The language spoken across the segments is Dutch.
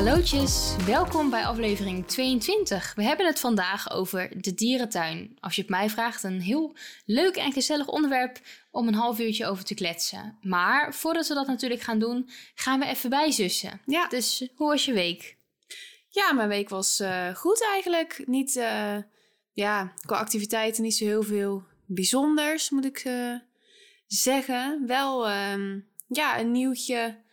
Hallootjes, welkom bij aflevering 22. We hebben het vandaag over de dierentuin. Als je het mij vraagt, een heel leuk en gezellig onderwerp om een half uurtje over te kletsen. Maar voordat we dat natuurlijk gaan doen, gaan we even bijzussen. Ja. Dus hoe was je week? Ja, mijn week was eh, goed eigenlijk. Niet, eh, ja, qua activiteiten niet zo heel veel bijzonders, moet ik eh, zeggen. Wel, ehm, ja, een nieuwtje.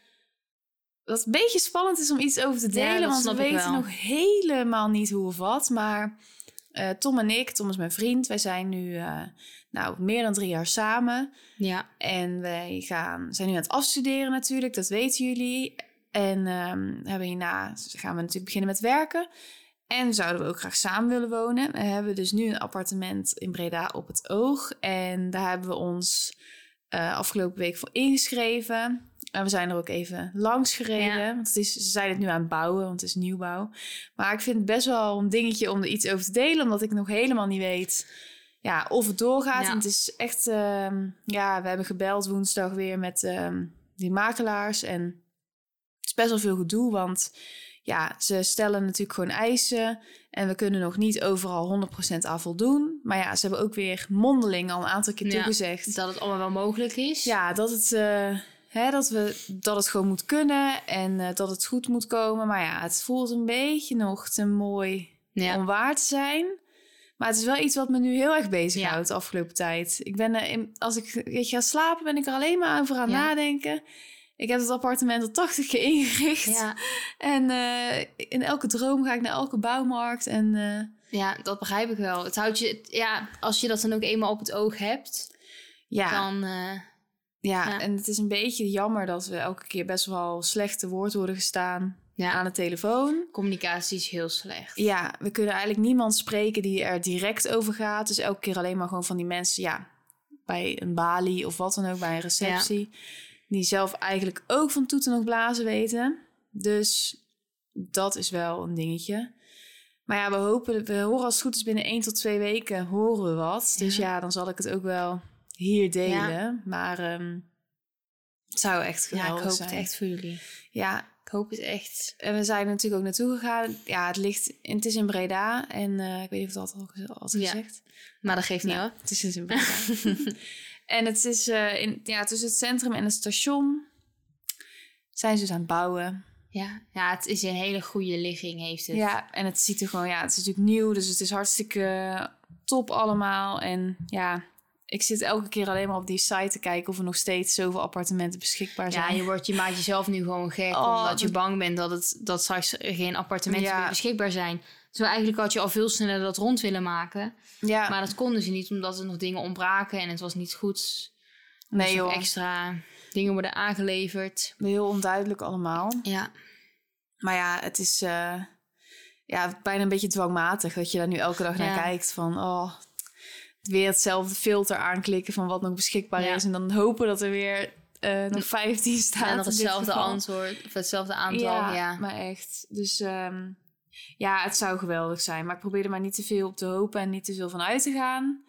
Wat een beetje spannend is om iets over te delen, dat want we weten wel. nog helemaal niet hoe of wat. Maar eh, Tom en ik, Tom is mijn vriend, wij zijn nu eh, nou, meer dan drie jaar samen. Ja, En wij gaan, zijn nu aan het afstuderen natuurlijk, dat weten jullie. En ehm, hebben hierna gaan we natuurlijk beginnen met werken. En zouden we ook graag samen willen wonen. We hebben dus nu een appartement in Breda op het oog. En daar hebben we ons eh, afgelopen week voor ingeschreven. En we zijn er ook even langs gereden. Ja. Want het is, ze zijn het nu aan het bouwen, want het is nieuwbouw. Maar ik vind het best wel een dingetje om er iets over te delen. Omdat ik nog helemaal niet weet ja, of het doorgaat. Ja. En het is echt... ehm, ja, we hebben gebeld woensdag weer met ehm, die makelaars. En het is best wel veel gedoe, want ja, ze stellen natuurlijk gewoon eisen. En we kunnen nog niet overal 100% aan voldoen. Maar ja, ze hebben ook weer mondeling al een aantal keer Ja, toegezegd. dat het allemaal wel mogelijk is. Ja, dat het, eh, hè, dat, we, dat het gewoon moet kunnen en eh, dat het goed moet komen. Maar ja, het voelt een beetje nog te mooi Ja. om waar te zijn. Maar het is wel iets wat me nu heel erg bezighoudt Ja. de afgelopen tijd. Ik ben in, als ik weet je, ga slapen, ben ik er alleen maar over aan Ja. nadenken. Ik heb het appartement al 80 keer ingericht. Ja, En eh, in elke droom ga ik naar elke bouwmarkt. En eh, ja, dat begrijp ik wel. Het houdt je, ja, als je dat dan ook eenmaal op het oog hebt, ja, dan... ja, ja. en het is een beetje jammer dat we elke keer best wel slechte woord worden gestaan ja, aan de telefoon. communicatie is heel slecht. Ja, we kunnen eigenlijk niemand spreken die er direct over gaat. Dus elke keer alleen maar gewoon van die mensen, ja, bij een balie of wat dan ook, bij een receptie. Die zelf eigenlijk ook van toeten nog blazen weten. Dus dat is wel een dingetje. Maar ja, we hopen, we horen als het goed is binnen één tot twee weken horen we wat. Dus ja, dan zal ik het ook wel hier delen. Maar ehm, het zou echt Ja, geweldig ik hoop zijn. het echt voor jullie. Ja, Ik hoop het echt. en we zijn natuurlijk ook naartoe gegaan. Ja, het ligt, het is in Breda. En eh, ik weet niet of dat al gez- al Ja. gezegd. Maar dat geeft niet hoor. het is dus in Breda. en het is eh, in, ja, tussen het centrum en het station. Zijn ze dus aan het bouwen. Ja, ja, het is een hele goede ligging heeft het. Ja, en het ziet er gewoon, ja, het is natuurlijk nieuw. Dus het is hartstikke top allemaal. En ja, ik zit elke keer alleen maar op die site te kijken of er nog steeds zoveel appartementen beschikbaar zijn. Ja, je, wordt, je maakt jezelf nu gewoon gek Oh, omdat je bang bent dat, het, dat straks geen appartementen Ja. meer beschikbaar zijn. Terwijl eigenlijk had je al veel sneller dat rond willen maken. ja. Maar dat konden ze niet omdat er nog dingen ontbraken en het was niet goed. Nee joh, extra dingen worden aangeleverd. heel onduidelijk allemaal. Ja, Maar ja, het is eh, ja, bijna een beetje dwangmatig dat je daar nu elke dag naar Ja. kijkt. Van oh, weer hetzelfde filter aanklikken van wat nog beschikbaar Ja. is. En dan hopen dat er weer eh, nog 15 staat. en nog dit hetzelfde antwoord, of hetzelfde aantal. Ja, Ja, maar echt. Dus ehm, ja, het zou geweldig zijn. Maar ik probeer er maar niet te veel op te hopen en niet te veel van uit te gaan.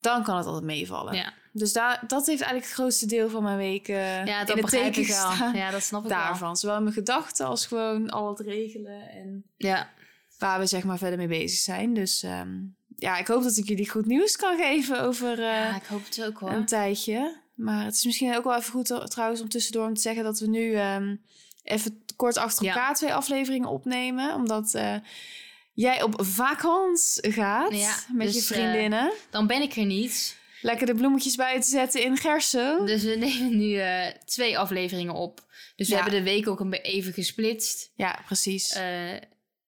Dan kan het altijd meevallen. ja. Dus daar, dat heeft eigenlijk het grootste deel van mijn week eh ja in dat het teken gestaan. Ja, dat snap ik wel. Daarvan. Zowel mijn gedachten als gewoon al het regelen en Ja, waar we zeg maar verder mee bezig zijn. Dus ehm, ja, ik hoop dat ik jullie goed nieuws kan geven over eh, ja, ik hoop het ook hoor. een tijdje. Maar het is misschien ook wel even goed eh, trouwens om tussendoor om te zeggen dat we nu ehm, even kort achter Ja. elkaar twee afleveringen opnemen. Omdat eh, jij op vakantie gaat Ja, met dus, je vriendinnen. Dan ben ik er niet. Lekker de bloemetjes buiten zetten in Gerso. Dus we nemen nu twee afleveringen op. Dus we hebben de week ook een even gesplitst. Ja, precies.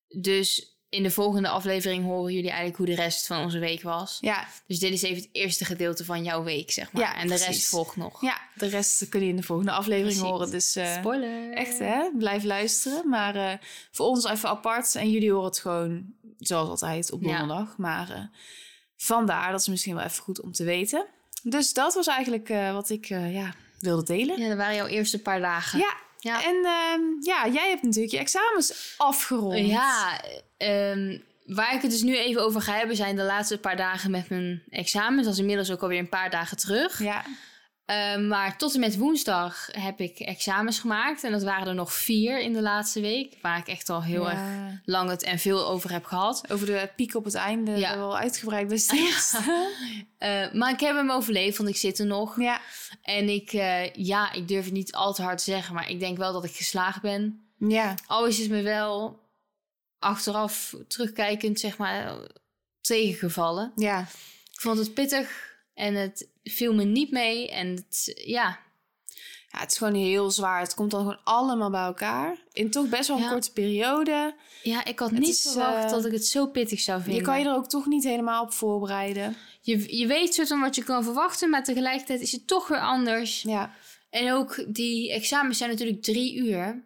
Dus in de volgende aflevering horen jullie eigenlijk hoe de rest van onze week was. Ja, Dus dit is even het eerste gedeelte van jouw week, zeg maar. Ja, en de rest volgt nog. ja, de rest kun je in de volgende aflevering Precies. horen. Dus eh, Spoiler. echt hè, blijf luisteren. Maar eh, voor ons even apart. En jullie horen het gewoon zoals altijd op Ja. donderdag. Maar eh, vandaar, dat is misschien wel even goed om te weten. Dus dat was eigenlijk wat ik ja, wilde delen. Ja, dat waren jouw eerste paar dagen. Ja, Ja. en ehm, ja, jij hebt natuurlijk je examens afgerond. Ja, ehm, waar ik het dus nu even over ga hebben... zijn de laatste paar dagen met mijn examens. Dat is inmiddels ook alweer een paar dagen terug. Ja, Ehm, maar tot en met woensdag heb ik examens gemaakt. En dat waren er nog vier in de laatste week. Waar ik echt al heel Ja. erg lang het en veel over heb gehad. Over de piek op het einde Ja. wel uitgebreid bij stilstaan. Eh, maar ik heb hem overleefd, want ik zit er nog. Ja. En ik, eh, ja, ik durf het niet al te hard te zeggen. Maar ik denk wel dat ik geslaagd ben. ja, Al is het me wel achteraf terugkijkend, zeg maar, tegengevallen. ja. Ik vond het pittig en het viel me niet mee. En het, ja, Ja, het is gewoon heel zwaar. Het komt dan gewoon allemaal bij elkaar. In toch best wel een Ja. korte periode. ja, ik had Het niet is, verwacht eh, dat ik het zo pittig zou vinden. Je kan je er ook toch niet helemaal op voorbereiden. je, je weet soort van wat je kan verwachten, maar tegelijkertijd is het toch weer anders. Ja, En ook die examens zijn natuurlijk drie uur.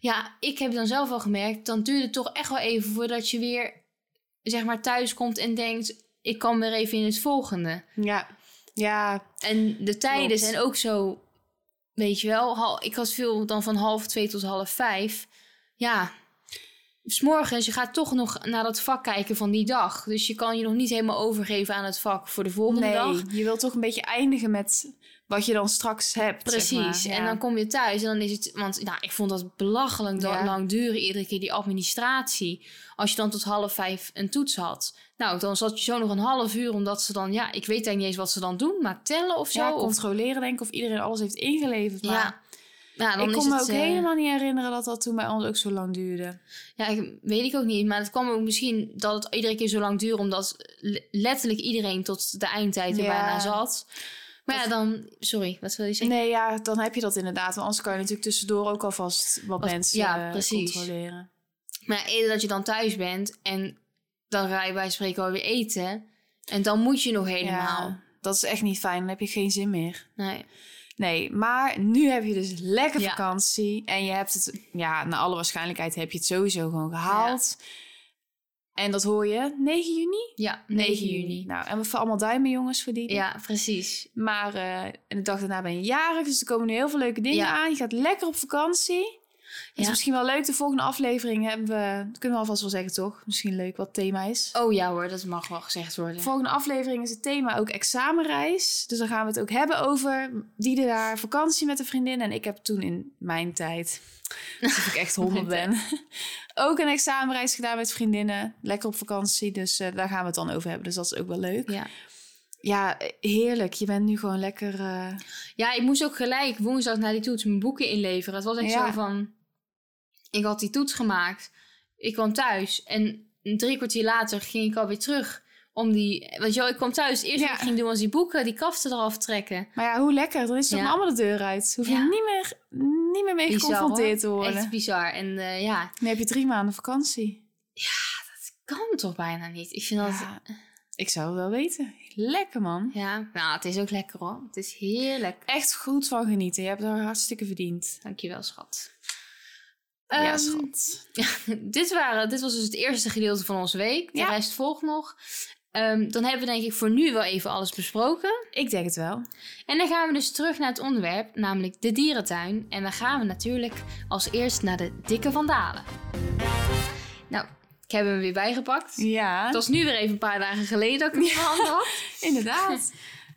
Ja, ik heb dan zelf al gemerkt, dan duurt het toch echt wel even voordat je weer, zeg maar, thuis komt en denkt, ik kan weer even in het volgende. ja, ja, En de tijden Klopt. zijn ook zo, weet je wel, ik had veel dan van half twee tot half vijf. Ja, s'morgens, je gaat toch nog naar dat vak kijken van die dag. Dus je kan je nog niet helemaal overgeven aan het vak voor de volgende nee. dag. Je wilt toch een beetje eindigen met wat je dan straks hebt. Precies. zeg maar. En dan kom je thuis en dan is het... Want nou, ik vond dat belachelijk Ja. lang duren, iedere keer die administratie. Als je dan tot half vijf een toets had. Nou, dan zat je zo nog een half uur, omdat ze dan... Ja, ik weet eigenlijk niet eens wat ze dan doen, maar tellen of zo. ja, controleren denk ik of iedereen alles heeft ingeleverd. Maar ja. Ja, dan ik is kon me ook eh, helemaal niet herinneren dat dat toen bij ons ook zo lang duurde. Ja, ik, weet ik ook niet. Maar het kwam ook misschien dat het iedere keer zo lang duurde... omdat le- letterlijk iedereen tot de eindtijd er Ja. bijna zat. Maar ja, dan... Sorry, wat wil je zeggen? Nee, ja, dan heb je dat inderdaad. Want anders kan je natuurlijk tussendoor ook alvast wat Wat- mensen ja, eh, precies. controleren. Maar eerder dat je dan thuis bent en dan ga je bij spreken alweer eten. En dan moet je nog helemaal. Ja, dat is echt niet fijn. Dan heb je geen zin meer. Nee. Nee, maar nu heb je dus lekker Ja. vakantie. En je hebt het, ja, naar alle waarschijnlijkheid heb je het sowieso gewoon gehaald. En dat hoor je 9 juni? Ja, 9 juni. Nou, en we vallen allemaal duimen, jongens, voor die. Ja, precies. Maar eh, en de dag daarna ben je jarig, dus er komen nu heel veel leuke dingen Ja. aan. Je gaat lekker op vakantie. Is Ja. misschien wel leuk. De volgende aflevering hebben we, dat kunnen we alvast wel zeggen, toch? Misschien leuk wat het thema is. Oh ja hoor, dat mag wel gezegd worden. De volgende aflevering is het thema ook examenreis. Dus dan gaan we het ook hebben over die daar vakantie met een vriendin. En ik heb toen in mijn tijd, alsof ik echt honderd ben, ook een examenreis gedaan met vriendinnen. Lekker op vakantie, dus eh, daar gaan we het dan over hebben. Dus dat is ook wel leuk. Ja. Ja, heerlijk. Je bent nu gewoon lekker... eh, ja, ik moest ook gelijk woensdag naar die toets mijn boeken inleveren. Het was echt Ja. zo van... Ik had die toets gemaakt. Ik kwam thuis en drie kwartier later ging ik alweer terug. Om die... Want joh, ik kwam thuis. Het eerste Ja. wat ik ging doen was die boeken, die kaften eraf trekken. Maar ja, hoe lekker. Dan is Ja. ook allemaal de deur uit. Hoef je Ja. niet, meer, niet meer mee Bizar, geconfronteerd te hoor. worden. Echt bizar. En eh, ja, Dan heb je drie maanden vakantie. kan toch bijna niet. Ik vind dat... Ja, ik zou het wel weten. Lekker, man. Ja, nou, het is ook lekker hoor. Het is heerlijk. Echt goed van genieten. Je hebt er hartstikke verdiend. Dankjewel, schat. ja, Ehm, schat. dit, waren, dit was dus het eerste gedeelte van onze week. De Ja. rest volgt nog. Ehm, dan hebben we denk ik voor nu wel even alles besproken. Ik denk het wel. En dan gaan we dus terug naar het onderwerp, namelijk de dierentuin. En dan gaan we natuurlijk als eerst naar de dikke vandalen. Nou, ik heb hem weer bijgepakt. Ja, Het was nu weer even een paar dagen geleden dat ik hem in handen had. inderdaad.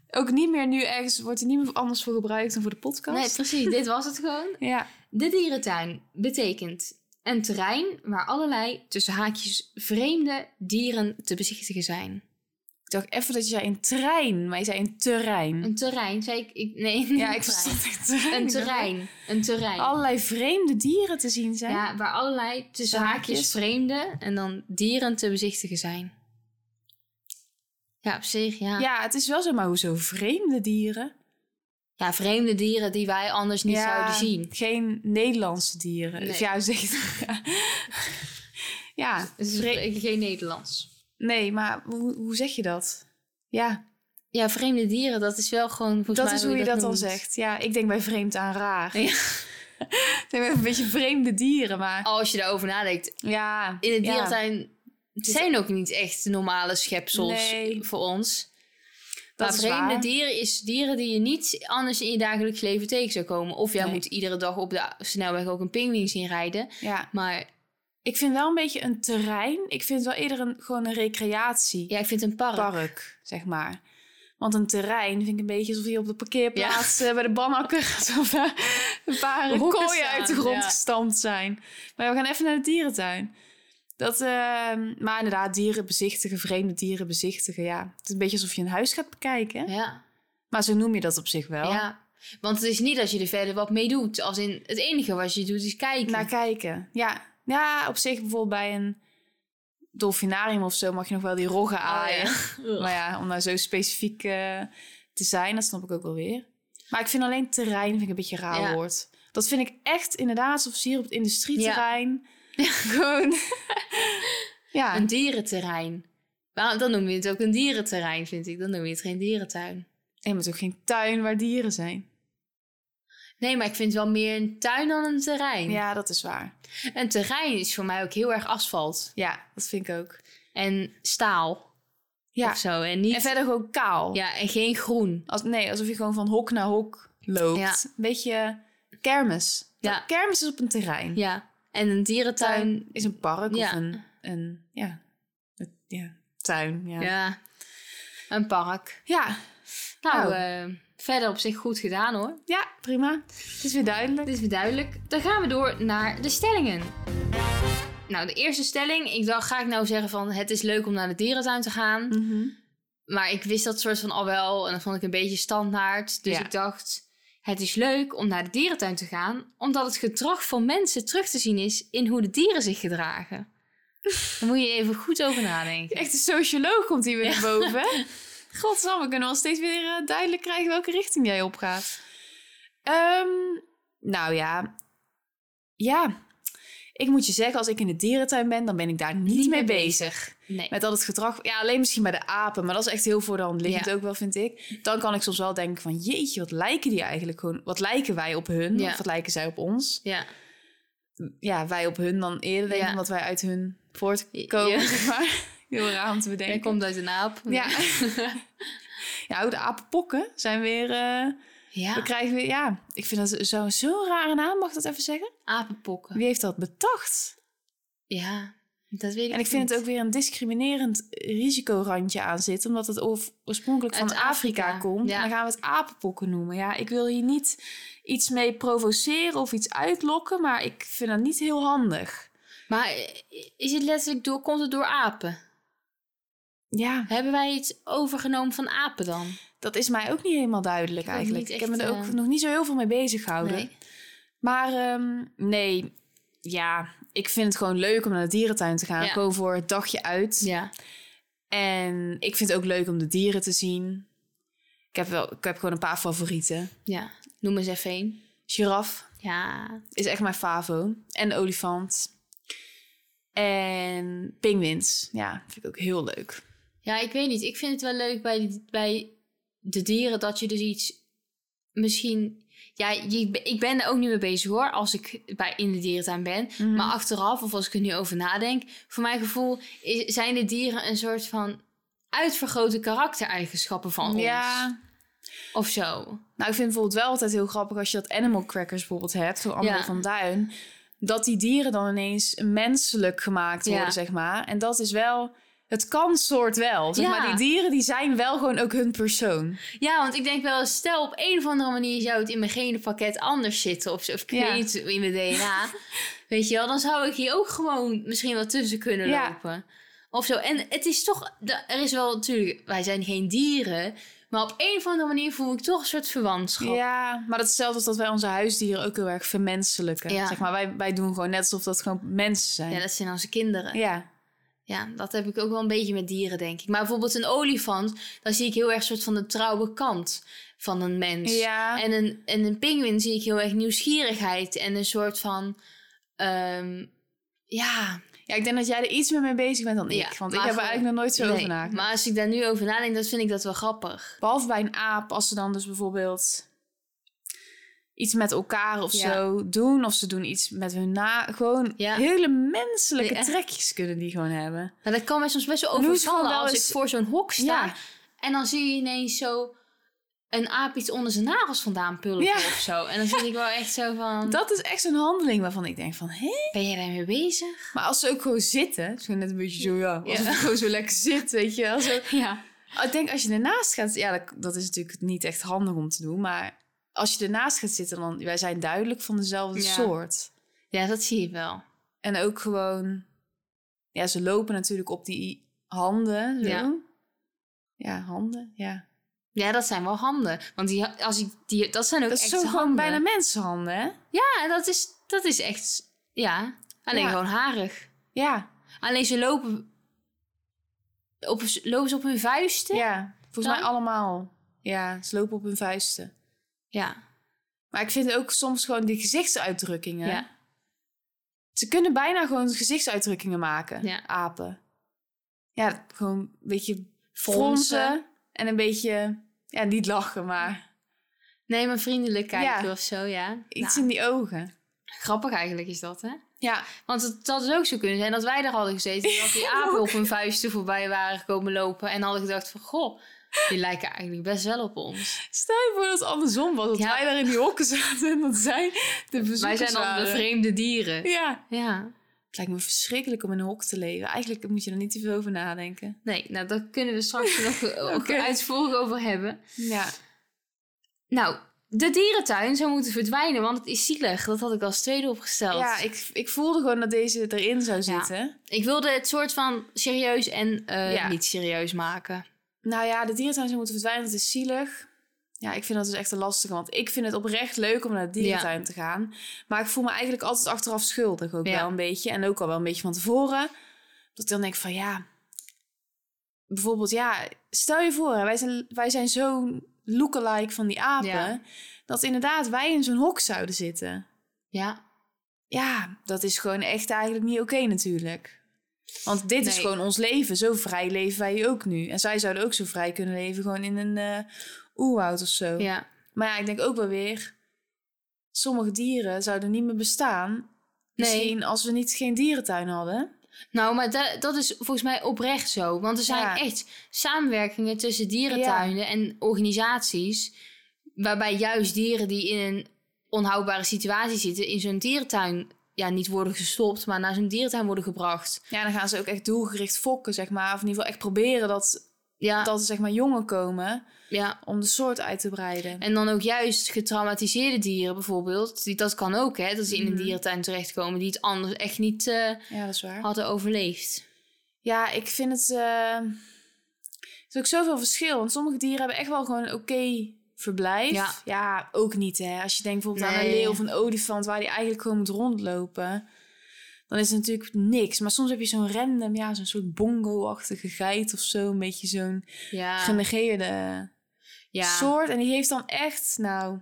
Ook niet meer nu ergens, wordt er niet meer anders voor gebruikt dan voor de podcast. Nee, precies. Dit was het gewoon. Ja, De dierentuin betekent een terrein waar allerlei tussen haakjes vreemde dieren te bezichtigen zijn. Ik dacht even dat je zei een trein, maar je zei een terrein. Een terrein, zei ik? ik nee, ja, ik terrein. verstond echt terrein. Een terrein. Een terrein. Allerlei vreemde dieren te zien zijn. Ja, waar allerlei tussen Haakjes. haakjes vreemde en dan dieren te bezichtigen zijn. Ja, op zich, ja. Ja, Ja, het is wel zo, maar hoezo vreemde dieren? vreemde dieren die wij anders niet Ja, zouden zien. Geen Nederlandse dieren. Nee. Of ja, zeg? Ja. Ja, geen Nederlands. Nee, maar hoe, hoe zeg je dat? Ja, Ja, vreemde dieren, dat is wel gewoon dat mij is hoe je dat dan zegt. Ja, ik denk bij vreemd aan raar. Ja. ik denk bij een beetje vreemde dieren, maar... Als je daarover nadenkt, Ja. in ja. dierentuin het zijn ook niet echt normale schepsels Nee. voor ons. Dat maar vreemde waar. dieren is dieren die je niet anders in je dagelijks leven tegen zou komen. Of jij Nee. moet iedere dag op de snelweg ook een pinguïn zien rijden. Ja. Maar Ik vind wel een beetje een terrein. Ik vind het wel eerder een, gewoon een recreatie. ja, ik vind een park. park, zeg maar. Want een terrein vind ik een beetje alsof je op de parkeerplaats eh, bij de banakker er een paar Hoeken kooien staan, uit de grond ja. gestampt zijn. Maar we gaan even naar de dierentuin. Dat, ehm, maar inderdaad, dieren bezichtigen, vreemde dieren bezichtigen. Ja, het is een beetje alsof je een huis gaat bekijken. Ja. Maar zo noem je dat op zich wel. ja. Want het is niet dat je er verder wat mee doet. Als in het enige wat je doet is kijken. Naar kijken. Ja. Ja, op zich bijvoorbeeld bij een dolfinarium of zo mag je nog wel die roggen Oh, aaien. ja. Maar ja, om nou zo specifiek eh, te zijn, dat snap ik ook wel weer. Maar ik vind alleen terrein vind ik een beetje raar Ja. woord. Dat vind ik echt inderdaad alsof ze hier op het industrieterrein gewoon... ja, Een dierenterrein. Waarom- Dan noem je het ook een dierenterrein, vind ik. Dan noem je het geen dierentuin. en je hebt ook geen tuin waar dieren zijn. Nee, maar ik vind het wel meer een tuin dan een terrein. Ja, dat is waar. Een terrein is voor mij ook heel erg asfalt. Ja, dat vind ik ook. En staal. Ja, Of zo. En, niet, en verder gewoon kaal. Ja, en geen groen. Als, nee, alsof je gewoon van hok naar hok loopt. Ja. Een beetje kermis. Ja. Kermis is op een terrein. Ja. En een dierentuin. Tuin is een park Ja. of een, een ja, een- ja, tuin. Ja. Ja. Een park. ja. Nou, Nou. eh, verder op zich goed gedaan hoor. Ja, prima. Het is weer duidelijk. Dit is weer duidelijk. Dan gaan we door naar de stellingen. Nou, de eerste stelling. Ik dacht, ga ik nou zeggen van het is leuk om naar de dierentuin te gaan. Mhm. Maar ik wist dat soort van al wel. En dat vond ik een beetje standaard. Dus Ja. ik dacht, het is leuk om naar de dierentuin te gaan. Omdat het gedrag van mensen terug te zien is in hoe de dieren zich gedragen. Daar moet je even goed over nadenken. Echt een socioloog komt hier weer naar boven. hè? Godsamme, we kunnen wel steeds weer eh, duidelijk krijgen welke richting jij opgaat. Ehm, nou ja. Ja. Ik moet je zeggen, als ik in de dierentuin ben, dan ben ik daar niet, Niet mee bezig. Nee. Met al het gedrag. Ja, alleen misschien bij de apen, maar dat is echt heel voor de hand liggend Ja. ook wel, vind ik. Dan kan ik soms wel denken van, jeetje, wat lijken die eigenlijk gewoon? Wat lijken wij op hun? Ja. Of wat lijken zij op ons? Ja. Ja, wij op hun dan eerder, denk ik, Ja. omdat wij uit hun voortkomen, zeg maar. Heel raar om te bedenken. Jij komt uit een aap. Ja. ja, de apenpokken zijn weer... eh, Ja. We krijgen weer... Ja, ik vind dat zo- zo'n rare naam, mag ik dat even zeggen? Apenpokken. Wie heeft dat bedacht? Ja. Dat weet ik En ik vind niet. het ook weer een discriminerend risicorandje aan zitten... omdat het oof- oorspronkelijk van Afrika, Afrika, komt. ja. En dan gaan we het apenpokken noemen. Ja, ik wil hier niet iets mee provoceren of iets uitlokken... maar ik vind dat niet heel handig. Maar is het letterlijk door, komt het door apen? Ja, Hebben wij iets overgenomen van apen dan? dat is mij ook niet helemaal duidelijk Ik eigenlijk. ik heb me er ook eh, nog niet zo heel veel mee bezig gehouden. Nee. Maar ehm, nee, ja, ik vind het gewoon leuk om naar de dierentuin te gaan. Ja. Gewoon voor het dagje uit. Ja. En ik vind het ook leuk om de dieren te zien. Ik heb, wel, ik heb gewoon een paar favorieten. Ja. Noem eens even één. Giraf Ja. is echt mijn favo. En olifant. En pinguïns. Ja, vind ik ook heel leuk. Ja, ik weet niet. Ik vind het wel leuk bij, bij de dieren dat je dus iets misschien... Ja, je, ik ben er ook niet mee bezig hoor, als ik bij, in de dierentuin ben. Mhm. Maar achteraf, of als ik er nu over nadenk... voor mijn gevoel is, zijn de dieren een soort van uitvergrote karaktereigenschappen van ons. Ja, Of zo. nou ik vind het bijvoorbeeld wel altijd heel grappig als je dat animal crackers bijvoorbeeld hebt, van André Ja. van Duin, dat die dieren dan ineens menselijk gemaakt Ja. worden, zeg maar. En dat is wel, het kan soort wel. Zeg Ja. maar, die dieren die zijn wel gewoon ook hun persoon. Ja, want ik denk wel, stel op een of andere manier zou het in mijn genenpakket anders zitten. Of, zo, of ik Ja. weet niet, in mijn DNA. weet je wel, dan zou ik hier ook gewoon misschien wel tussen kunnen Ja. lopen. Of zo. En het is toch, er is wel natuurlijk, wij zijn geen dieren. Maar op een of andere manier voel ik toch een soort verwantschap. Ja, maar dat is hetzelfde als dat wij onze huisdieren ook heel erg vermenselijken. Ja. Zeg maar, wij, wij doen gewoon net alsof dat gewoon mensen zijn. Ja, dat zijn onze kinderen. ja. Ja, dat heb ik ook wel een beetje met dieren, denk ik. Maar bijvoorbeeld een olifant, dan zie ik heel erg soort van de trouwe kant van een mens. Ja. En een, en een pinguïn zie ik heel erg nieuwsgierigheid en een soort van... ehm, ja, Ja, ik denk dat jij er iets meer mee bezig bent dan ik. Ja, want ik heb er eigenlijk nog nooit zo Nee, over nagedacht. Maar als ik daar nu over nadenk, dan vind ik dat wel grappig. Behalve bij een aap, als ze dan dus bijvoorbeeld iets met elkaar of Ja. zo doen. Of ze doen iets met hun na. Gewoon Ja. hele menselijke Ja. trekjes kunnen die gewoon hebben. Maar dat kan mij soms best wel overvallen als eens- ik voor zo'n hok sta. En dan zie je ineens zo een aap iets onder zijn nagels vandaan pulken Ja. of zo. En dan zit ik wel echt zo van, Dat is echt zo'n handeling waarvan ik denk van... Hé? ben jij daarmee bezig? Maar als ze ook gewoon zitten. Gewoon net een beetje zo, ja. Als ze gewoon zo lekker zit, weet je wel. Zo. Ja. Ik denk als je ernaast gaat... Ja, dat, dat is natuurlijk niet echt handig om te doen. Maar als je ernaast gaat zitten, dan... Wij zijn duidelijk van dezelfde Ja. soort. Ja, dat zie je wel. En ook gewoon... Ja, ze lopen natuurlijk op die handen. Zo. Ja. Ja, handen, ja. Ja, dat zijn wel handen. Want die, als ik die, dat zijn ook Dat is echt zo gewoon bijna mensenhanden, hè? Ja, dat is, dat is echt... Ja, alleen Ja. gewoon harig. Ja, Alleen ze lopen... Op, lopen ze op hun vuisten? ja. Volgens Dan? mij allemaal. Ja, ze lopen op hun vuisten. Ja. Maar ik vind ook soms gewoon die gezichtsuitdrukkingen. Ja. Ze kunnen bijna gewoon gezichtsuitdrukkingen maken, Ja. apen. Ja, gewoon een beetje Fronsen. En een beetje, ja, niet lachen, maar Nee, maar vriendelijk kijken Ja. of zo, ja. iets Nou, in die ogen. Grappig eigenlijk is dat, hè? Ja, Want het had dus ook zo kunnen zijn dat wij er hadden gezeten... en dat die apen op hun vuisten voorbij waren gekomen lopen... en hadden gedacht van, goh, die lijken eigenlijk best wel op ons. stel je voor dat het andersom was. Dat Ja. wij daar in die hokken zaten en dat zij de bezoekers Wij zijn dan de vreemde dieren. Ja. Ja. Het lijkt me verschrikkelijk om in een hok te leven. Eigenlijk moet je er niet te veel over nadenken. Nee, nou, daar kunnen we straks nog ook Oké. uitvoerig over hebben. Ja. Nou, de dierentuin zou moeten verdwijnen, want het is zielig. Dat had ik als tweede opgesteld. Ja, ik, ik voelde gewoon dat deze erin zou Ja. zitten. Ik wilde het soort van serieus en eh, Ja. niet serieus maken. Nou ja, de zou moeten verdwijnen. Dat is zielig. Ja, ik vind dat dus echt een lastige. Want ik vind het oprecht leuk om naar de dierentuin te gaan. Maar ik voel me eigenlijk altijd achteraf schuldig ook Ja. wel een beetje. En ook al wel een beetje van tevoren. Dat ik dan denk van ja... Bijvoorbeeld, ja, stel je voor, wij zijn, wij zijn zo lookalike van die apen... Ja. dat inderdaad wij in zo'n hok zouden zitten. Ja, Ja, dat is gewoon echt eigenlijk niet oké natuurlijk. Want dit is gewoon ons leven. Zo vrij leven wij ook nu. En zij zouden ook zo vrij kunnen leven, gewoon in een oerwoud of zo. ja. Maar ja, ik denk ook wel weer... Sommige dieren zouden niet meer bestaan. Nee. Misschien als we niet geen dierentuin hadden. Nou, maar da- dat is volgens mij oprecht zo. Want er zijn Ja. echt samenwerkingen tussen dierentuinen en organisaties. Waarbij juist dieren die in een onhoudbare situatie zitten, in zo'n dierentuin ja, niet worden gestopt, maar naar zo'n dierentuin worden gebracht. Ja, dan gaan ze ook echt doelgericht fokken, zeg maar. Of in ieder geval echt proberen dat, Ja, dat er zeg maar jongen komen ja. om de soort uit te breiden. En dan ook juist getraumatiseerde dieren bijvoorbeeld. Die, dat kan ook, hè, dat ze in een Mhm. dierentuin terechtkomen die het anders echt niet eh, Ja, dat is waar. hadden overleefd. Ja, ik vind het. eh, Er is ook zoveel verschil. Want sommige dieren hebben echt wel gewoon een oké verblijf. Ja. ook niet hè. Als je denkt bijvoorbeeld aan een leeuw of een olifant waar die eigenlijk gewoon moet rondlopen. Dan is het natuurlijk niks. Maar soms heb je zo'n random, ja, zo'n soort bongo-achtige geit of zo. Een beetje zo'n Ja, genegeerde ja soort. En die heeft dan echt, nou,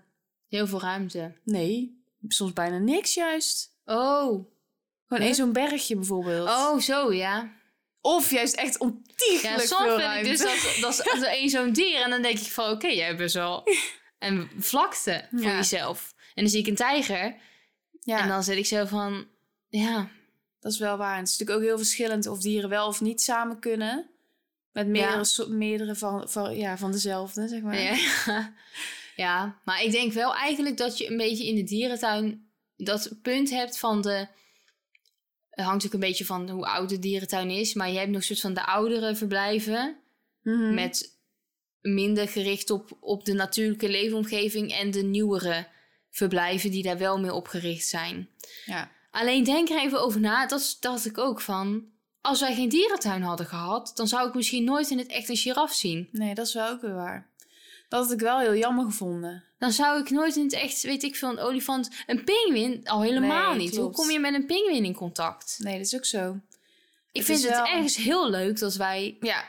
heel veel ruimte. nee, soms bijna niks juist. Oh, Gewoon één zo'n bergje bijvoorbeeld. oh zo ja. Of juist echt ontiegelijk Ja, soms veel vind ruimte. ik dus dat, dat is één zo'n dier en dan denk ik van oké, jij hebt best wel een vlakte voor Ja. jezelf. En dan zie ik een tijger Ja. en dan zit ik zo van ja, Dat is wel waar. En het is natuurlijk ook heel verschillend of dieren wel of niet samen kunnen. Met meerdere, Ja. so- meerdere van, van, ja, van dezelfde, zeg maar. Ja. ja, maar ik denk wel eigenlijk dat je een beetje in de dierentuin dat punt hebt van de. Het hangt ook een beetje van hoe oud de dierentuin is, maar je hebt nog soort van de oudere verblijven Mhm. met minder gericht op, op de natuurlijke leefomgeving en de nieuwere verblijven die daar wel meer op gericht zijn. ja. Alleen denk er even over na, dat dacht ik ook van. Als wij geen dierentuin hadden gehad, dan zou ik misschien nooit in het echt een giraf zien. Nee, dat is wel ook weer waar. Dat had ik wel heel jammer gevonden. Dan zou ik nooit in het echt, weet ik veel, een olifant... Een pinguïn al helemaal Nee, niet. Hoe kom je met een pinguïn in contact? Nee, dat is ook zo. Ik Het vind het wel- ergens heel leuk dat wij Ja.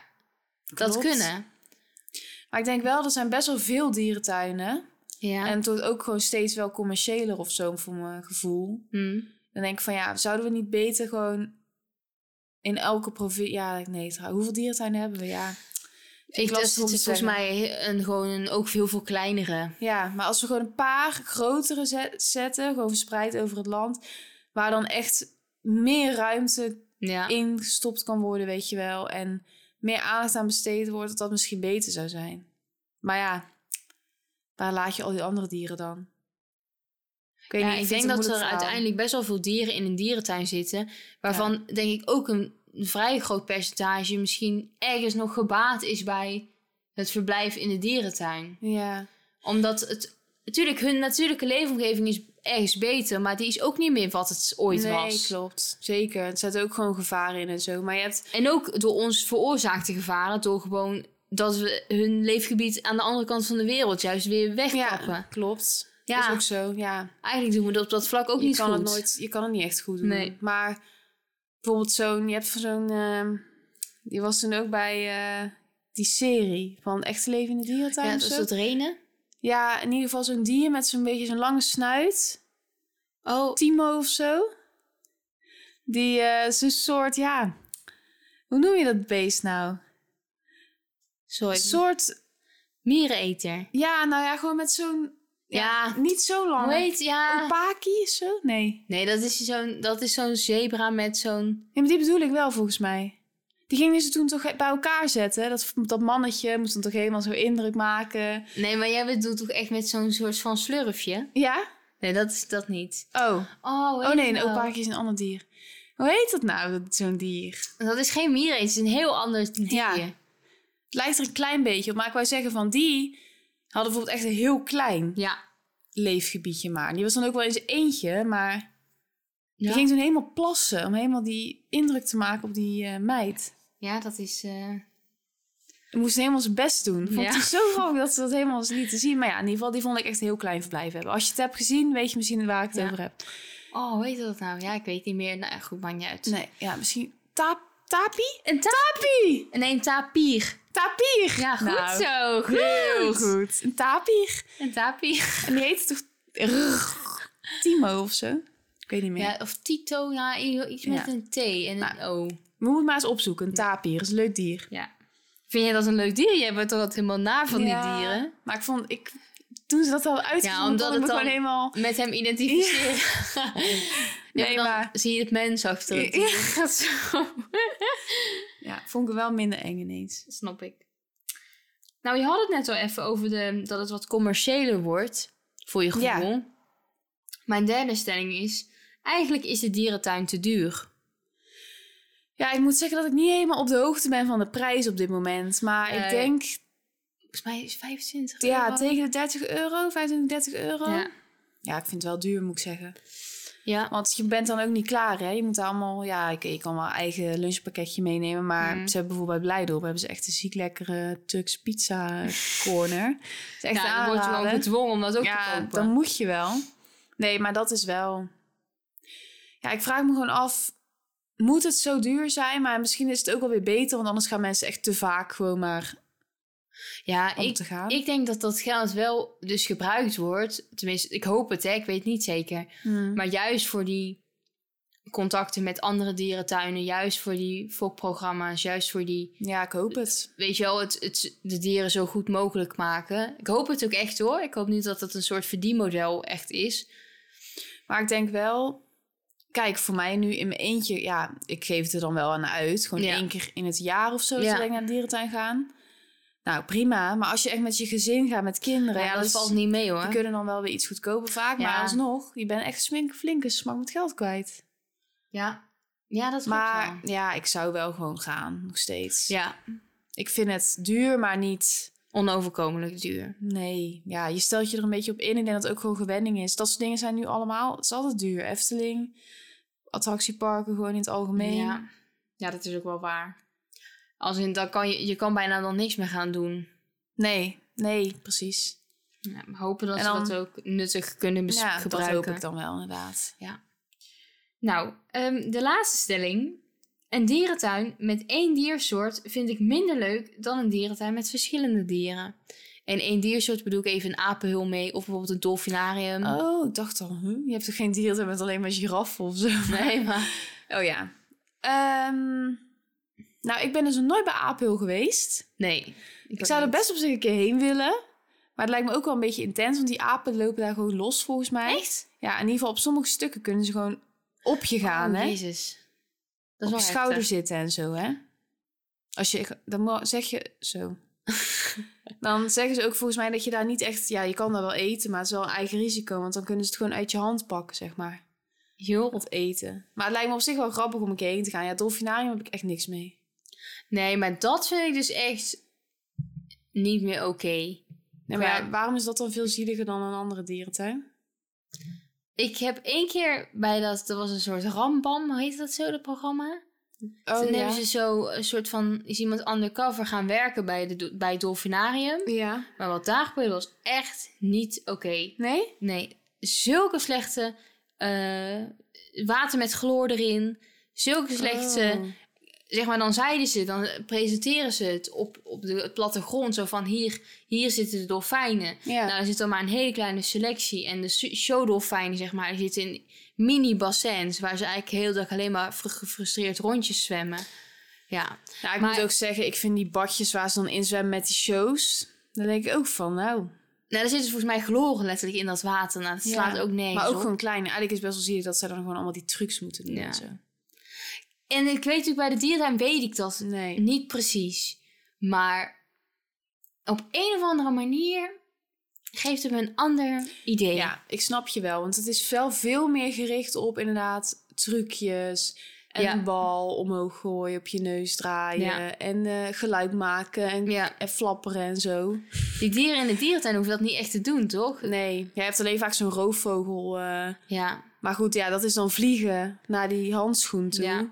dat klopt. kunnen. Maar ik denk wel, er zijn best wel veel dierentuinen. Ja. En het wordt ook gewoon steeds wel commerciëler of zo, voor mijn gevoel. Hm. Dan denk ik van ja, zouden we niet beter gewoon in elke provincie... Ja, nee. Hoeveel dierentuinen hebben we? Ja. Ik, dat lastig om het is volgens mij een, gewoon een, ook veel, veel kleinere. Ja, maar als we gewoon een paar grotere zet- zetten, gewoon verspreid over het land, waar dan echt meer ruimte Ja. in gestopt kan worden, weet je wel, en meer aandacht aan besteed wordt, dat dat misschien beter zou zijn. Maar ja, waar laat je al die andere dieren dan? Ik, Ja, niet, ik denk dat er verhaal. uiteindelijk best wel veel dieren in een dierentuin zitten. Waarvan denk ik ook een vrij groot percentage misschien ergens nog gebaat is bij het verblijf in de dierentuin. Ja, Omdat het natuurlijk hun natuurlijke leefomgeving is ergens beter, maar die is ook niet meer wat het ooit nee, was. klopt. Zeker. Er zitten ook gewoon gevaren in en zo. Maar je hebt... En ook door ons veroorzaakte gevaren, door gewoon dat we hun leefgebied aan de andere kant van de wereld juist weer wegkappen. Ja, klopt. Ja. Is ook zo, ja. Eigenlijk doen we dat op dat vlak ook je niet kan goed. Het nooit, je kan het niet echt goed doen. Nee. Maar bijvoorbeeld zo'n... Je hebt van zo'n... ehm, die was toen ook bij eh, die serie van Echte Leven in de Dierentuin ja, dat is zo. dat renen. Ja, in ieder geval zo'n dier met zo'n beetje zo'n lange snuit. Oh, Timo of zo. Die eh, is een soort, ja... Hoe noem je dat beest nou? sorry. Een soort... Miereneter. Ja, nou ja, gewoon met zo'n... Ja. Niet zo lang. Heet, ja. Een paki of zo? Nee. Nee, dat is zo'n dat is zo'n zebra met zo'n... Nee, maar die bedoel ik wel volgens mij. Die gingen ze toen toch bij elkaar zetten. Dat, dat mannetje moest dan toch helemaal zo indruk maken. Nee, maar jij bedoelt toch echt met zo'n soort van slurfje? Ja? Nee, dat is dat niet. Oh. Oh, Oh nee, een nou? opakie is een ander dier. Hoe heet dat nou, dat- zo'n dier? Dat is geen miereneter, het is een heel ander dier. Ja. Het lijkt er een klein beetje op. Maar ik wou zeggen van die hadden bijvoorbeeld echt een heel klein Ja. leefgebiedje maar. Die was dan ook wel eens eentje, maar die Ja. ging toen helemaal plassen. Om helemaal die indruk te maken op die eh, meid. Ja, dat is... eh, Die moest helemaal zijn best doen. Vond Ja. het zo grappig dat ze dat helemaal eens lieten zien. Maar ja, in ieder geval, die vond ik echt een heel klein verblijf hebben. Als je het hebt gezien, weet je misschien waar ik het Ja. over heb. Oh, hoe heet dat nou? Ja, ik weet niet meer. Nou, goed, maakt niet uit. Nee, ja, misschien... Tap, tapie? Een ta Tapie! nee, een tapier. Tapier! Ja, goed Nou, zo. Goed. Heel goed. Een tapier. Een tapier. En die heette toch... Timo of zo? Ik weet niet meer. Ja, of Tito, ja, iets met Ja. een T en een O. We moeten maar eens opzoeken. Een tapier. Dat is een leuk dier. Ja. Vind je dat een leuk dier? Jij bent toch altijd helemaal naar van Ja, die dieren? Maar ik vond... Ik, toen ze dat al uitgevonden, omdat kon ik het me dan- gewoon helemaal... Met hem identificeren. Ja, Nee, dan maar- zie je het mens achter het Ja. dier. Gaat zo. Ja, vond ik wel minder eng ineens. Snap ik. Nou, je had het net al even over de, dat het wat commerciëler wordt. Voor je Ja. gevoel. Mijn derde stelling is... Eigenlijk is de dierentuin te duur. Ja, ik moet zeggen dat ik niet helemaal op de hoogte ben van de prijs op dit moment. Maar ik Eh, denk, Volgens mij is 25 ja, euro. tegen de 30 euro, 25, 30 euro. Ja. Ja. ik vind het wel duur, moet ik zeggen. Ja. Want je bent dan ook niet klaar, hè? Je moet allemaal, ja, oké, je kan wel eigen lunchpakketje meenemen. Maar Mhm. ze hebben bijvoorbeeld bij Blijdorp hebben ze echt een ziek lekkere Turks pizza corner. Is echt ja, dan word je aanraden. gedwongen om dat ook te Ja, kopen. dan moet je wel. Nee, maar dat is wel... Ja, ik vraag me gewoon af... Moet het zo duur zijn? Maar misschien is het ook wel weer beter. Want anders gaan mensen echt te vaak gewoon maar ja, om ik, te gaan. ik denk dat dat geld wel dus gebruikt wordt. Tenminste, ik hoop het, hè. Ik weet het niet zeker. Hmm. Maar juist voor die contacten met andere dierentuinen, juist voor die fokprogramma's, juist voor die, Ja, ik hoop het. weet je wel, het, het, de dieren zo goed mogelijk maken. Ik hoop het ook echt hoor. Ik hoop niet dat het een soort verdienmodel echt is. Maar ik denk wel... Kijk, voor mij nu in mijn eentje... Ja, ik geef het er dan wel aan uit. Gewoon Ja. één keer in het jaar of zo... Ja. dat ik naar de dierentuin gaan. Nou, prima. Maar als je echt met je gezin gaat, met kinderen... Ja, dat is- valt niet mee hoor. Die kunnen dan wel weer iets goedkoper vaak. Maar alsnog, je bent echt een flinke smak met geld kwijt. Ja. ja, dat klopt Maar ja, ik zou wel gewoon gaan, nog steeds. Ja, Ik vind het duur, maar niet... onoverkomelijk duur. Nee, ja, je stelt je er een beetje op in. Ik denk dat het ook gewoon gewenning is. Dat soort dingen zijn nu allemaal... Het is altijd duur. Efteling, attractieparken gewoon in het algemeen. Ja. ja, dat is ook wel waar. Als in, dan kan je, je kan bijna dan niks meer gaan doen. Nee, nee, precies. Ja, we hopen dat En ze dan- dat ook nuttig kunnen bes- ja, dat gebruiken. hoop ik dan wel, inderdaad. Nou, ehm, de laatste stelling. Een dierentuin met één diersoort vind ik minder leuk dan een dierentuin met verschillende dieren. En één diersoort bedoel ik even een apenhul mee of bijvoorbeeld een dolfinarium. Oh, ik dacht al, huh? je hebt toch geen dierentuin met alleen maar giraffen of zo? Nee, maar Oh ja. Ehm, nou, ik ben dus nog nooit bij Apel geweest. Nee. Ik zou er best op zich een keer heen willen. Maar het lijkt me ook wel een beetje intens, want die apen lopen daar gewoon los volgens mij. Echt? Ja, in ieder geval op sommige stukken kunnen ze gewoon op je gaan, oh, hè? Jezus. Dat op is je wel schouder heftig. zitten en zo, hè? Als je, dan zeg je zo. dan zeggen ze ook volgens mij dat je daar niet echt... Ja, je kan daar wel eten, maar het is wel een eigen risico. Want dan kunnen ze het gewoon uit je hand pakken, zeg maar. Joh. Of eten. Maar het lijkt me op zich wel grappig om een keer heen te gaan. Ja, dolfinarium heb ik echt niks mee. Nee, maar dat vind ik dus echt niet meer oké. Nee, maar ja, waarom is dat dan veel zieliger dan een andere dierentuin? Ik heb één keer bij dat, dat was een soort rambam, hoe heet dat zo, dat programma? Oh, Toen ja. hebben ze zo een soort van, is iemand undercover gaan werken bij, de, bij het dolfinarium. Ja. Maar wat daar gebeurde was echt niet oké. Nee? Nee, zulke slechte eh, water met chloor erin. Zulke slechte, Oh. Zeg maar, dan zeiden ze, dan presenteren ze het op, op de plattegrond. Zo van, hier, hier zitten de dolfijnen. Ja. Nou, er zit dan maar een hele kleine selectie. En de showdolfijnen, zeg maar, die zitten in mini-bassins... waar ze eigenlijk heel dag alleen maar fr- gefrustreerd rondjes zwemmen. Ja, Nou, ik Maar- moet ook zeggen, ik vind die badjes waar ze dan in zwemmen met die shows... Daar denk ik ook van, nou... nou, daar zitten volgens mij chloren letterlijk in dat water. Nou, dat Ja, slaat ook nergens Maar ook op. gewoon klein. Eigenlijk is best wel zielig dat ze dan gewoon allemaal die trucs moeten doen Ja. en zo. En ik weet natuurlijk, bij de dierentuin weet ik dat Nee. niet precies. Maar op een of andere manier geeft het me een ander idee. Ja, ik snap je wel. Want het is wel veel meer gericht op inderdaad trucjes... En Ja. een bal omhoog gooien, op je neus draaien. Ja. En eh, geluid maken en, Ja. en flapperen en zo. Die dieren in de dierentuin hoeven dat niet echt te doen, toch? Nee, jij hebt alleen vaak zo'n roofvogel. eh, Ja, Maar goed, ja, dat is dan vliegen naar die handschoen toe.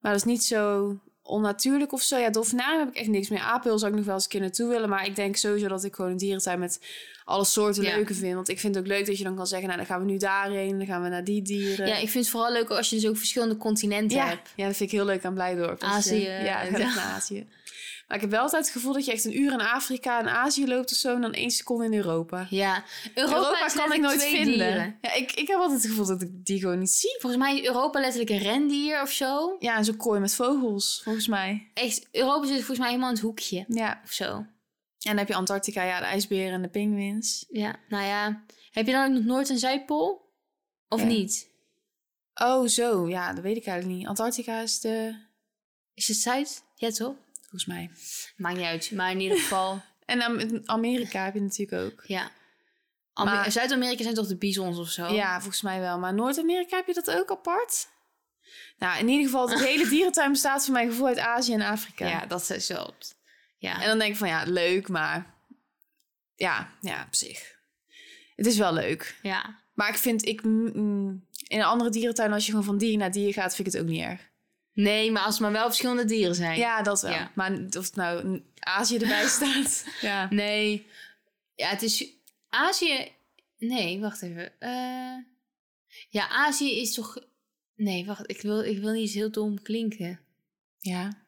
Ja. Maar dat is niet zo onnatuurlijk of zo. Ja, dolfinarium heb ik echt niks meer. Apel zou ik nog wel eens een keer naartoe willen. Maar ik denk sowieso dat ik gewoon een dierentuin met alle soorten Ja. leuker vind. Want ik vind het ook leuk dat je dan kan zeggen... nou, dan gaan we nu daarheen, dan gaan we naar die dieren. ja, ik vind het vooral leuk als je dus ook verschillende continenten ja, hebt. ja, dat vind ik heel leuk aan Blijdorp. Azië, ja, ik en ga echt zo. naar Azië. Maar ik heb wel altijd het gevoel dat je echt een uur in Afrika en Azië loopt of zo... en dan één seconde in Europa. Ja, Europa, kan ik nooit vinden. dieren. Ja, ik, ik heb altijd het gevoel dat ik die gewoon niet zie. Volgens mij is Europa letterlijk een rendier of zo. Ja, en zo'n kooi met vogels, volgens mij. Echt, Europa zit volgens mij helemaal in het hoekje Ja. of zo. En dan heb je Antarctica, ja, de ijsberen en de pinguïns. Ja, nou ja. Heb je dan ook nog Noord- en Zuidpool? Of Ja. niet? Oh, zo. Ja, dat weet ik eigenlijk niet. Antarctica is de... Is het Zuid? Ja, toch? Volgens mij. Maakt niet uit. Maar in ieder geval, En Am- Amerika heb je natuurlijk ook. ja. Maar- Zuid-Amerika zijn toch de bisons of zo? Ja, volgens mij wel. Maar Noord-Amerika heb je dat ook apart? Nou, in ieder geval, het hele dierentuin bestaat voor mijn gevoel uit Azië en Afrika. Ja, dat is zo. Ja. En dan denk ik van, ja, leuk, maar... Ja, ja, op zich. Het is wel leuk. ja. Maar ik vind, ik... in een andere dierentuin, als je gewoon van dier naar dier gaat, vind ik het ook niet erg. Nee, maar als er maar wel verschillende dieren zijn. Ja, dat wel. Ja. Maar of het nou Azië erbij staat. ja. Nee. Ja, het is Azië. Nee, wacht even. Eh, ja, Azië is toch. Nee, wacht. Ik wil, ik wil niet heel dom klinken. ja.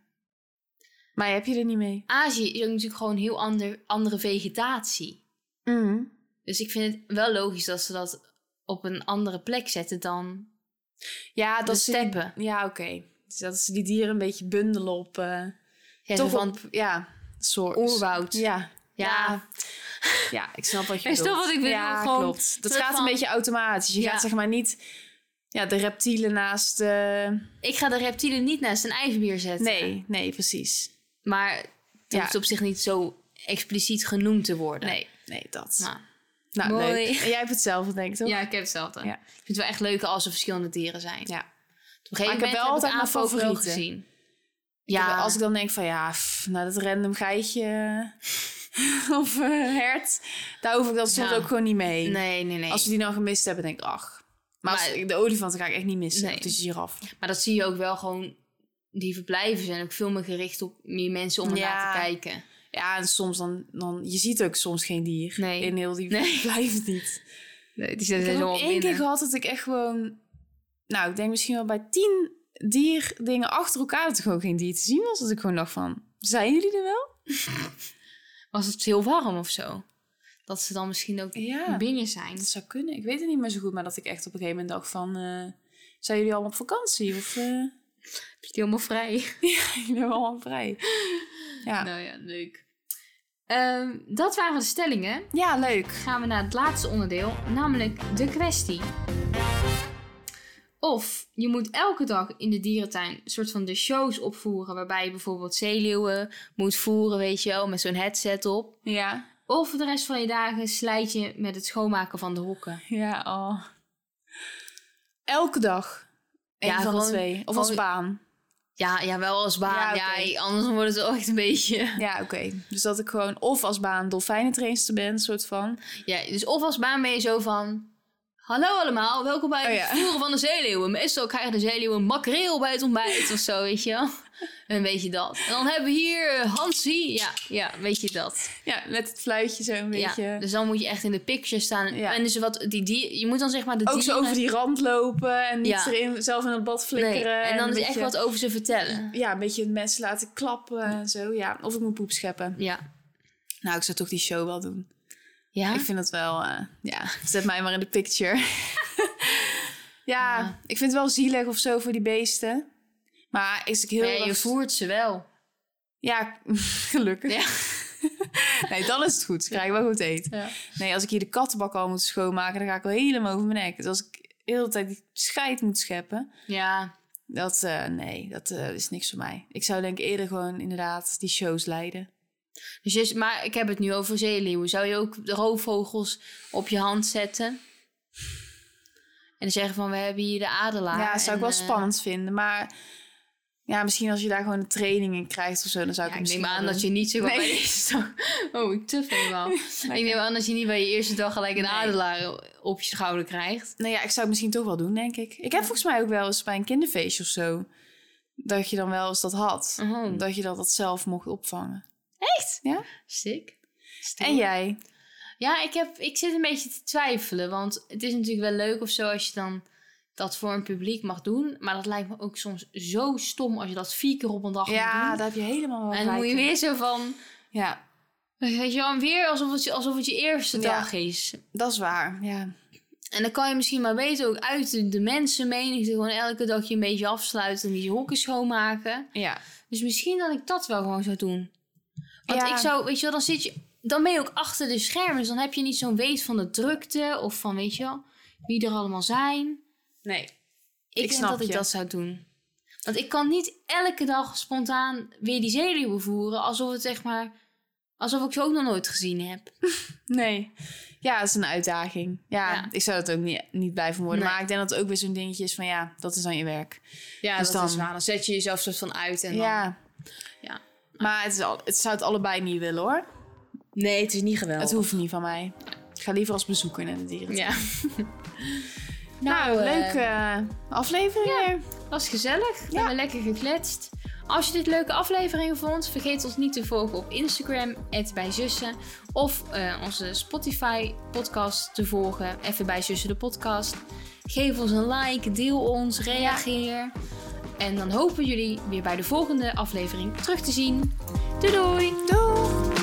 Maar heb je er niet mee? Azië is ook natuurlijk gewoon heel ander, andere vegetatie. Mm. Dus ik vind het wel logisch dat ze dat op een andere plek zetten dan. Ja, De dat die- steppen. Ja, oké. Dus dat ze die dieren een beetje bundelen op... eh Ja, toch van op, ja, soort... oerwoud. Ja. Ja. Ja, ik snap wat je bedoelt. wat ik bedoel, Ja, gewoon klopt. Dat gaat van- een beetje automatisch. Je Ja. gaat zeg maar niet... Ja, de reptielen naast... Ik ga de reptielen niet naast een ijsbeer zetten. Nee, nee, precies. Maar het Ja. hoeft op zich niet zo expliciet genoemd te worden. Nee, nee, dat. Nou, nou, mooi. leuk. En jij hebt hetzelfde, denk ik, toch? Ja, ik heb hetzelfde. Ja. Ik vind het wel echt leuk als er verschillende dieren zijn. Ja. Op een gegeven Maar ik heb wel altijd mijn favorieten. gezien. Ja. Als ik dan denk van ja, pff, nou dat random geitje of eh, hert, daar hoef ik dan soms Ja. ook gewoon niet mee. nee, nee, nee. Als we die nou gemist hebben, denk ik ach. Maar, als Maar- ik- de olifanten ga ik echt niet missen. Nee. Of de giraf. Maar dat zie je ook wel gewoon. Die verblijven zijn ook veel meer gericht op meer mensen om Ja. ernaar te kijken. Ja, en soms dan, dan, je ziet ook soms geen dier. Nee. In heel die Nee. verblijven niet. Nee, die Ik zijn heb zo ook op één keer gehad dat ik echt gewoon, nou ik denk misschien wel bij tien dierdingen achter elkaar dat er gewoon geen dier te zien was. Dat ik gewoon dacht van, zijn jullie er wel? Was het heel warm of zo? Dat ze dan misschien ook Ja. binnen zijn. Dat zou kunnen. Ik weet het niet meer zo goed, maar dat ik echt op een gegeven moment dacht van... eh, zijn jullie al op vakantie? Of, eh? Heb je die helemaal vrij? Ik ben allemaal vrij. Ja. Nou ja, leuk. Ehm, dat waren de stellingen. ja, leuk. Gaan we naar het laatste onderdeel, namelijk de kwestie. Of je moet elke dag in de dierentuin een soort van de shows opvoeren, waarbij je bijvoorbeeld zeeleeuwen moet voeren, weet je wel, met zo'n headset op. Ja. Of de rest van je dagen slijt je met het schoonmaken van de hokken. Ja, oh. Elke dag. Eén Ja, van de twee. Of als baan. Ja, ja wel als baan. Ja, anders wordt het wel echt een beetje... Ja, oké. Dus dat ik gewoon of als baan dolfijnentrainster ben, soort van. Ja, dus of als baan ben je zo van... Hallo allemaal, welkom bij Oh, het ja. voeren van de zeeleeuwen. Meestal krijgen de zeeleeuwen makreel bij het ontbijt of zo, weet je wel. En weet je dat. En dan hebben we hier eh, Hansie. Ja, ja, weet je dat. Ja, met het fluitje zo een beetje. Ja, dus dan moet je echt in de picture staan. Ja. En dus wat, die, die, je moet dan zeg maar de Ook zo over die rand lopen en niet erin, zelf in het bad flikkeren. Nee, en dan is echt beetje- wat over ze vertellen. Ja, een beetje mensen laten klappen en zo. Ja, of ik moet poep scheppen. Ja. Nou, ik zou toch die show wel doen. Ja? Ik vind het wel, eh, ja, zet mij maar in de picture. ja, Ja. ik vind het wel zielig of zo voor die beesten. Maar is ik heel Nee, je voert ze wel. Ja, gelukkig. Ja. nee, dan is het goed. Ze krijgen wel goed eten. Ja. Nee, als ik hier de kattenbak al moet schoonmaken, dan ga ik wel helemaal over mijn nek. Dus als ik de hele tijd die scheid moet scheppen, Ja. dat, eh, nee, dat eh, is niks voor mij. Ik zou denk ik eerder gewoon inderdaad die shows leiden. Dus je, maar ik heb het nu over zeeleeuwen. Zou je ook de roofvogels op je hand zetten? En dan zeggen van, we hebben hier de adelaar. ja, dat zou ik wel eh, spannend vinden. Maar ja, misschien als je daar gewoon een training in krijgt of zo, dan zou ik Ja, het ik neem misschien aan dat je niet zo Nee. Oh, ik tuf helemaal. Ik neem aan dat je niet bij je eerste dag gelijk een Nee. adelaar op je schouder krijgt. Nou ja, ik zou het misschien toch wel doen, denk ik. Ik heb volgens mij ook wel eens bij een kinderfeestje of zo... dat je dan wel eens dat had. Oh. Dat je dat, dat zelf mocht opvangen. Echt? Ja. Sick. En jij? Ja, ik, heb, ik zit een beetje te twijfelen. Want het is natuurlijk wel leuk of zo als je dan dat voor een publiek mag doen. Maar dat lijkt me ook soms zo stom als je dat vier keer op een dag Ja, moet doen. daar heb je helemaal wel En dan moet je weer zo van... Ja, Weet je wel, weer alsof het, je- alsof het je eerste Ja. dag is. dat is waar. Ja. En dan kan je misschien maar beter ook uit de, de mensenmenigte... gewoon elke dag je een beetje afsluiten en die hokken schoonmaken. ja. Dus misschien dat ik dat wel gewoon zou doen. Want Ja. ik zou, weet je wel, dan zit je... Dan ben je ook achter de schermen. Dus dan heb je niet zo'n weet van de drukte... of van, weet je wel, wie er allemaal zijn. Nee. Ik, Ik denk snap dat ik je. dat zou doen. Want ik kan niet elke dag spontaan weer die zeeleeuwen voeren... alsof het zeg maar... alsof ik ze ook nog nooit gezien heb. Nee. Ja, het is een uitdaging. Ja, Ja. ik zou het ook niet, niet blij van worden. Nee. Maar ik denk dat het ook weer zo'n dingetje is van ja, dat is dan je werk. Ja, Dus dat is dan- waar. Dan zet je jezelf soort van uit en dan... ja. Maar het, is al, het zou het allebei niet willen hoor. Nee, het is niet geweldig. Het hoeft niet van mij. Ik ga liever als bezoeker naar de dieren. Ja. Nou, eh, leuke eh, aflevering weer. was gezellig. We Ja. hebben lekker gekletst. Als je dit leuke afleveringen vond, vergeet ons niet te volgen op Instagram, @bijzussen, Of eh, onze Spotify podcast te volgen, even bij Zussen de podcast. Geef ons een like, deel ons, reageer. En dan hopen jullie weer bij de volgende aflevering terug te zien. Doei doei! Doei!